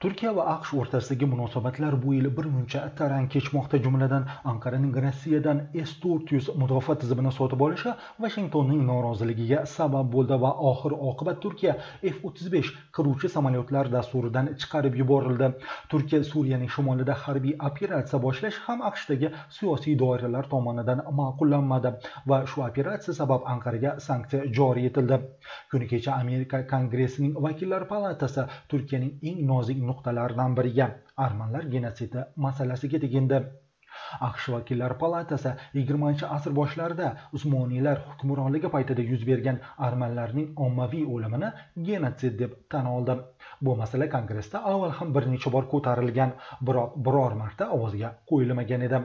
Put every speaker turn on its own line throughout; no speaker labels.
turkiya va aqsh o'rtasidagi munosabatlar bu yil bir muncha tarang kechmoqda jumladan anqaraning rossiyadan s 400 mudofaa tizimini sotib olishi vashingtonning noroziligiga sabab bo'ldi va oxir oqibat turkiya f 35 qiruvchi samolyotlar dasturidan chiqarib yuborildi. Turkiya suriyaning shimolida harbiy operatsiya boshlash ham aqshdagi siyosiy doiralar tomonidan ma'qullanmadi va shu operatsiya sabab anqaraga sanksiya joriy etildi. Kuni kecha amerika kongressining vakillar palatasi turkiyaning eng nozik nuqtalaridan biriga. Armanlar genotsidi masalasiga tegindi. Aqsh vakillar palatasi yigirmanchi asr boshlarida usmoniylar hukmronligi paytida yuz bergan armanlarning ommaviy o'limini genotsid deb tan oldi. Bu masala kongressda avval ham bir necha bor ko'tarilgan biroq biror marta ovozga qo'yilmagan edi.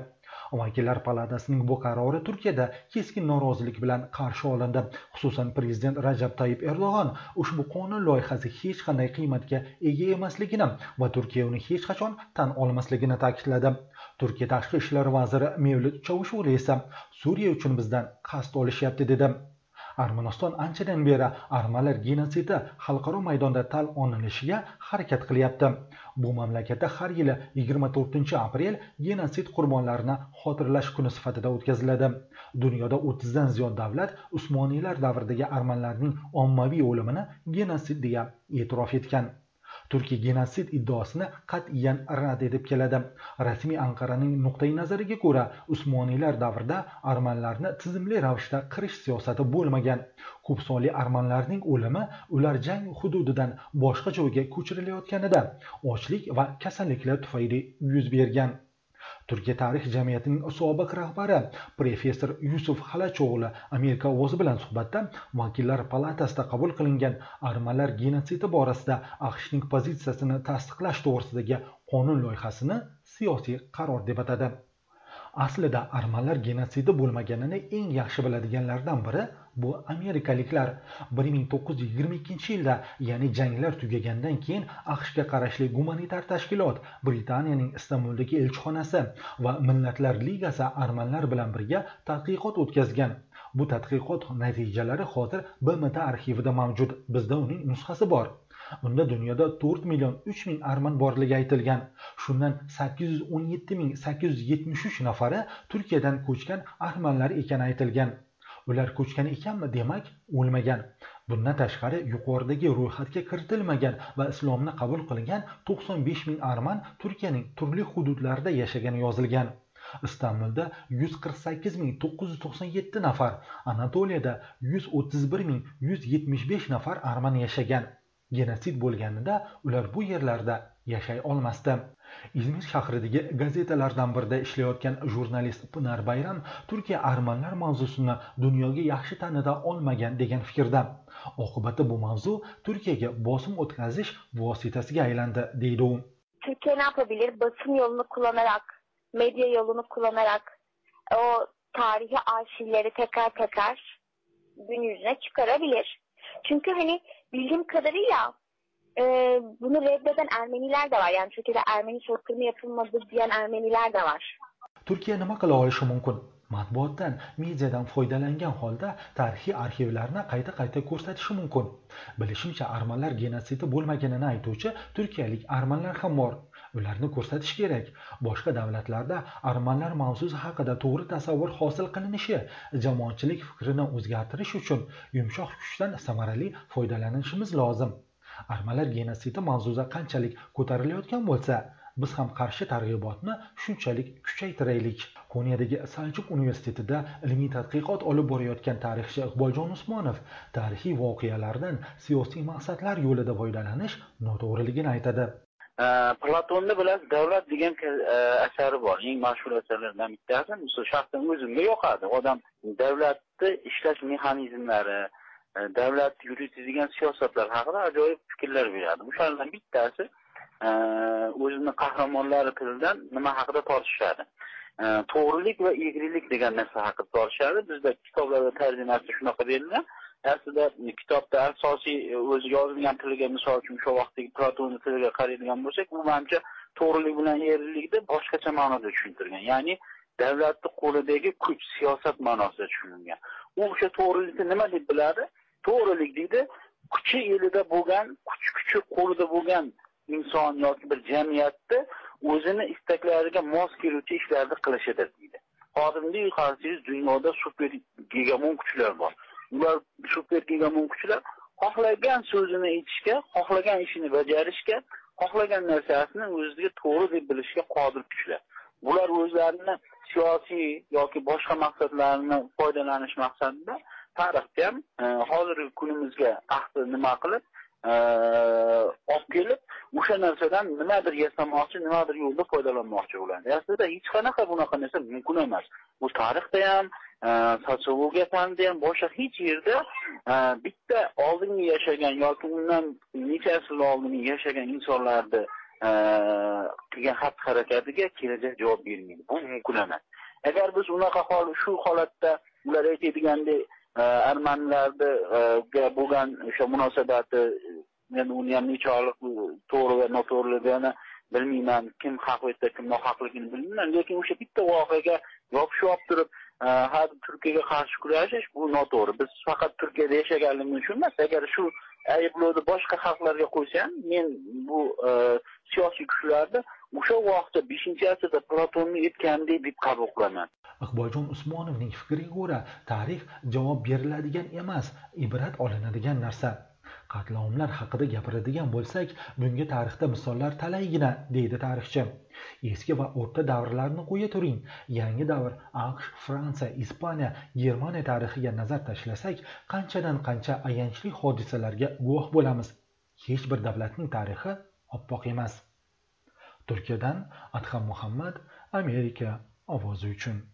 Vakillar palatasining bu qarori turkiyada keskin norozilik bilan qarshi olindi. Xususan prezident rajab tayyib erdo'g'on ushbu qonun loyihasi hech qanday qiymatga ega emasligini va turkiya uni hech qachon tan olmasligini ta'kidladi. Turkiya tashqi ishlar vaziri mevlut chavusho'li esa suriya uchun bizdan qasd olishyapti dedi. Armaniston anchadan beri armanlar genotsidi xalqaro maydonda tan olinishiga harakat qilyapti. Bu mamlakatda har yili 24 aprel genotsid qurbonlarini xotirlash kuni sifatida o'tkaziladi. Dunyoda 30 dan ziyod davlat usmoniylar davridagi armanlarning ommaviy o'limini genotsid deya e'tirof etgan. Turkiya genotsid iddaosini qat'iyan rad etib keladi. Rasmiy anqaraning nuqtai nazariga ko'ra usmoniylar davrida armanlarni tizimli ravishda qirish siyosati bo'lmagan. Ko'p sonli armanlarning o'limi ular jang hududidan boshqa joyga ko'chirilayotganida ochlik va kasalliklar tufayli yuz bergan. Turkiya tarix jamiyatining sobiq rahbari professor yusuf xalachog'li amerika ovozi bilan suhbatda vakillar palatasida qabul qilingan armanlar genotsidi borasida aqshning pozitsiyasini tasdiqlash to'g'risidagi qonun loyihasini siyosiy qaror deb atadi. Aslida armanlar genotsidi bo'lmaganini eng yaxshi biladiganlardan biri bu amerikaliklar. 1922 yilda ya'ni janglar tugagandan keyin aqshga qarashli gumanitar tashkilot britaniyaning istanbuldagi elchixonasi va millatlar ligasi armanlar bilan birga tadqiqot o'tkazgan. Bu tadqiqot natijalari hozir bmt arxivida mavjud. Bizda uning nusxasi bor. Unda dunyoda 4 million 3 ming arman borligi aytilgan. Shundan 817 ming 873 nafari turkiyadan ko'chgan armanlar ekani aytilgan. Ular ko'chgan ekanmi demak o'lmagan. Bundan tashqari yuqoridagi ro'yxatga kiritilmagan va islomni qabul qilgan 95 ming arman turkiyaning turli hududlarida yashagani yozilgan. Istanbulda 148997 nafar anatoliyada 131175 nafar arman yashagan. Genotsid bo'lganida ular bu yerlarda yashay olmasdi izmir shahridagi gazetalardan birida ishlayotgan jurnalist pinar bayram turkiya armanlar mavzusini dunyoga yaxshi tanita olmagan degan fikrda oqibati bu mavzu turkiyaga bosim o'tkazish vositasiga aylandi deydi u
Türkiye ne yapabilir? Basın yolunu kullanarak, medya yolunu kullanarak o tarihi arşivleri tekrar tekrar gün yüzüne çıkarabilir. Çünkü hani bildiğim kadarıyla e, bunu reddeden Ermeniler de var. Yani Türkiye'de Ermeni soykırımı yapılmadı diyen Ermeniler de var.
turkiya nima qila olishi mumkin matbuotdan mediadan foydalangan holda tarixiy arxivlarni qayta qayta ko'rsatishi mumkin bilishimcha armanlar genotsidi bo'lmaganini aytuvchi turkiyalik armanlar ham bor ularni ko'rsatish kerak. Boshqa davlatlarda armanlar mavzusi haqida to'g'ri tasavvur hosil qilinishi jamoatchilik fikrini o'zgartirish uchun yumshoq kuchdan samarali foydalanishimiz lozim. Armanlar genotsidi mavzusi qanchalik ko'tarilayotgan bo'lsa biz ham qarshi targ'ibotni shunchalik kuchaytiraylik. Koniyadagi saljuk universitetida ilmiy tadqiqot olib borayotgan tarixchi iqboljon usmonov tarixiy voqealardan siyosiy maqsadlar yo'lida foydalanish noto'g'riligini aytadi.
Platonni bilasiz davlat degan e, asari bor. Eng mashhur asarlardan bittasi shaxsan o'zimga yoqadi. Odam davlatni ishlash mexanizmlari e, davlat yuritadigan siyosatlar haqida ajoyib fikrlar beradi. O'shalardan bittasi e, o'zini qahramonlari tilidan nima haqida tortishadi. To'g'rilik va egrilik degan narsa haqida tortishadi. Bizda kitoblarda tarjimasi shunaqa berilgan. Aslida kitobda asosiy e, o'zi yozilgan tiliga misol uchun o'sha vaqtdagi platonni tiliga qaraydigan bo'lsak u manimcha to'g'rilik bilan erlikni boshqacha ma'noda tushuntirgan. Ya'ni davlatni qo'lidagi kuch siyosat ma'nosida tushunilgan. U o'sha to'g'rilikni nima deb biladi? To'g'rilik deydi kuchi elida bo'lgan kuch kuchi qo'lida bo'lgan inson yoki bir jamiyatni o'zini istaklariga mos keluvchi ishlarni qilishidir deydi. Hozirgi qarasangiz dunyoda super gegamon kuchlar bor. Ular shu gegamon o'quvchilar xohlagan so'zini aytishga xohlagan ishini bajarishga xohlagan narsasini o'ziga to'g'ri deb bilishga qodir kuchlar bular o'zlarini siyosiy yoki boshqa maqsadlarini foydalanish maqsadida tarixga ham e, hozirgi kunimizga ahdi nima qilib e, olib kelib o'sha narsadan nimadir yasamoqchi nimadir yo'lda foydalanmoqchi bo'ladi. Aslida hech qanaqa bunaqa narsa mumkin emas. Bu tarixda ham sotsiologiya fanida ham boshqa hech yerda bitta oldingi yashagan yoki undan necha asr oldin yashagan insonlarni qilgan xatti harakatiga kelajak javob bermaydi bu mumkin emas agar biz unaqa hol shu holatda ular aytaydigandek armanlarni bo'lgan o'sha munosabati men uni ham nechog'liq to'g'ri va noto'g'riligini bilmayman kim haq aytsa kim nohaqligini bilmayman lekin o'sha bitta voqeaga yopishib olib turib har turkiyaga qarshi kurashish bu noto'g'ri. Biz faqat turkiyada yashaganligimiz uchun emas agar shu ayblovni boshqa xalqlarga qo'ysa ham men bu e, siyosiy kuchlarni o'sha vaqtda beshinchi asrda platonni aytganidek deb qabul qilaman.
Iqboljon usmonovning fikriga ko'ra tarix javob beriladigan emas ibrat olinadigan narsa. Qatlomlar haqida gapiradigan bo'lsak bunga tarixda misollar talaygina deydi tarixchi. Eski va o'rta davrlarni qo'ya turing. Yangi davr aqsh fransiya ispaniya germaniya tarixiga nazar tashlasak qanchadan qancha ayanchli hodisalarga guvoh bo'lamiz. Hech bir davlatning tarixi oppoq emas. Turkiyadan adham muhammad amerika ovozi uchun.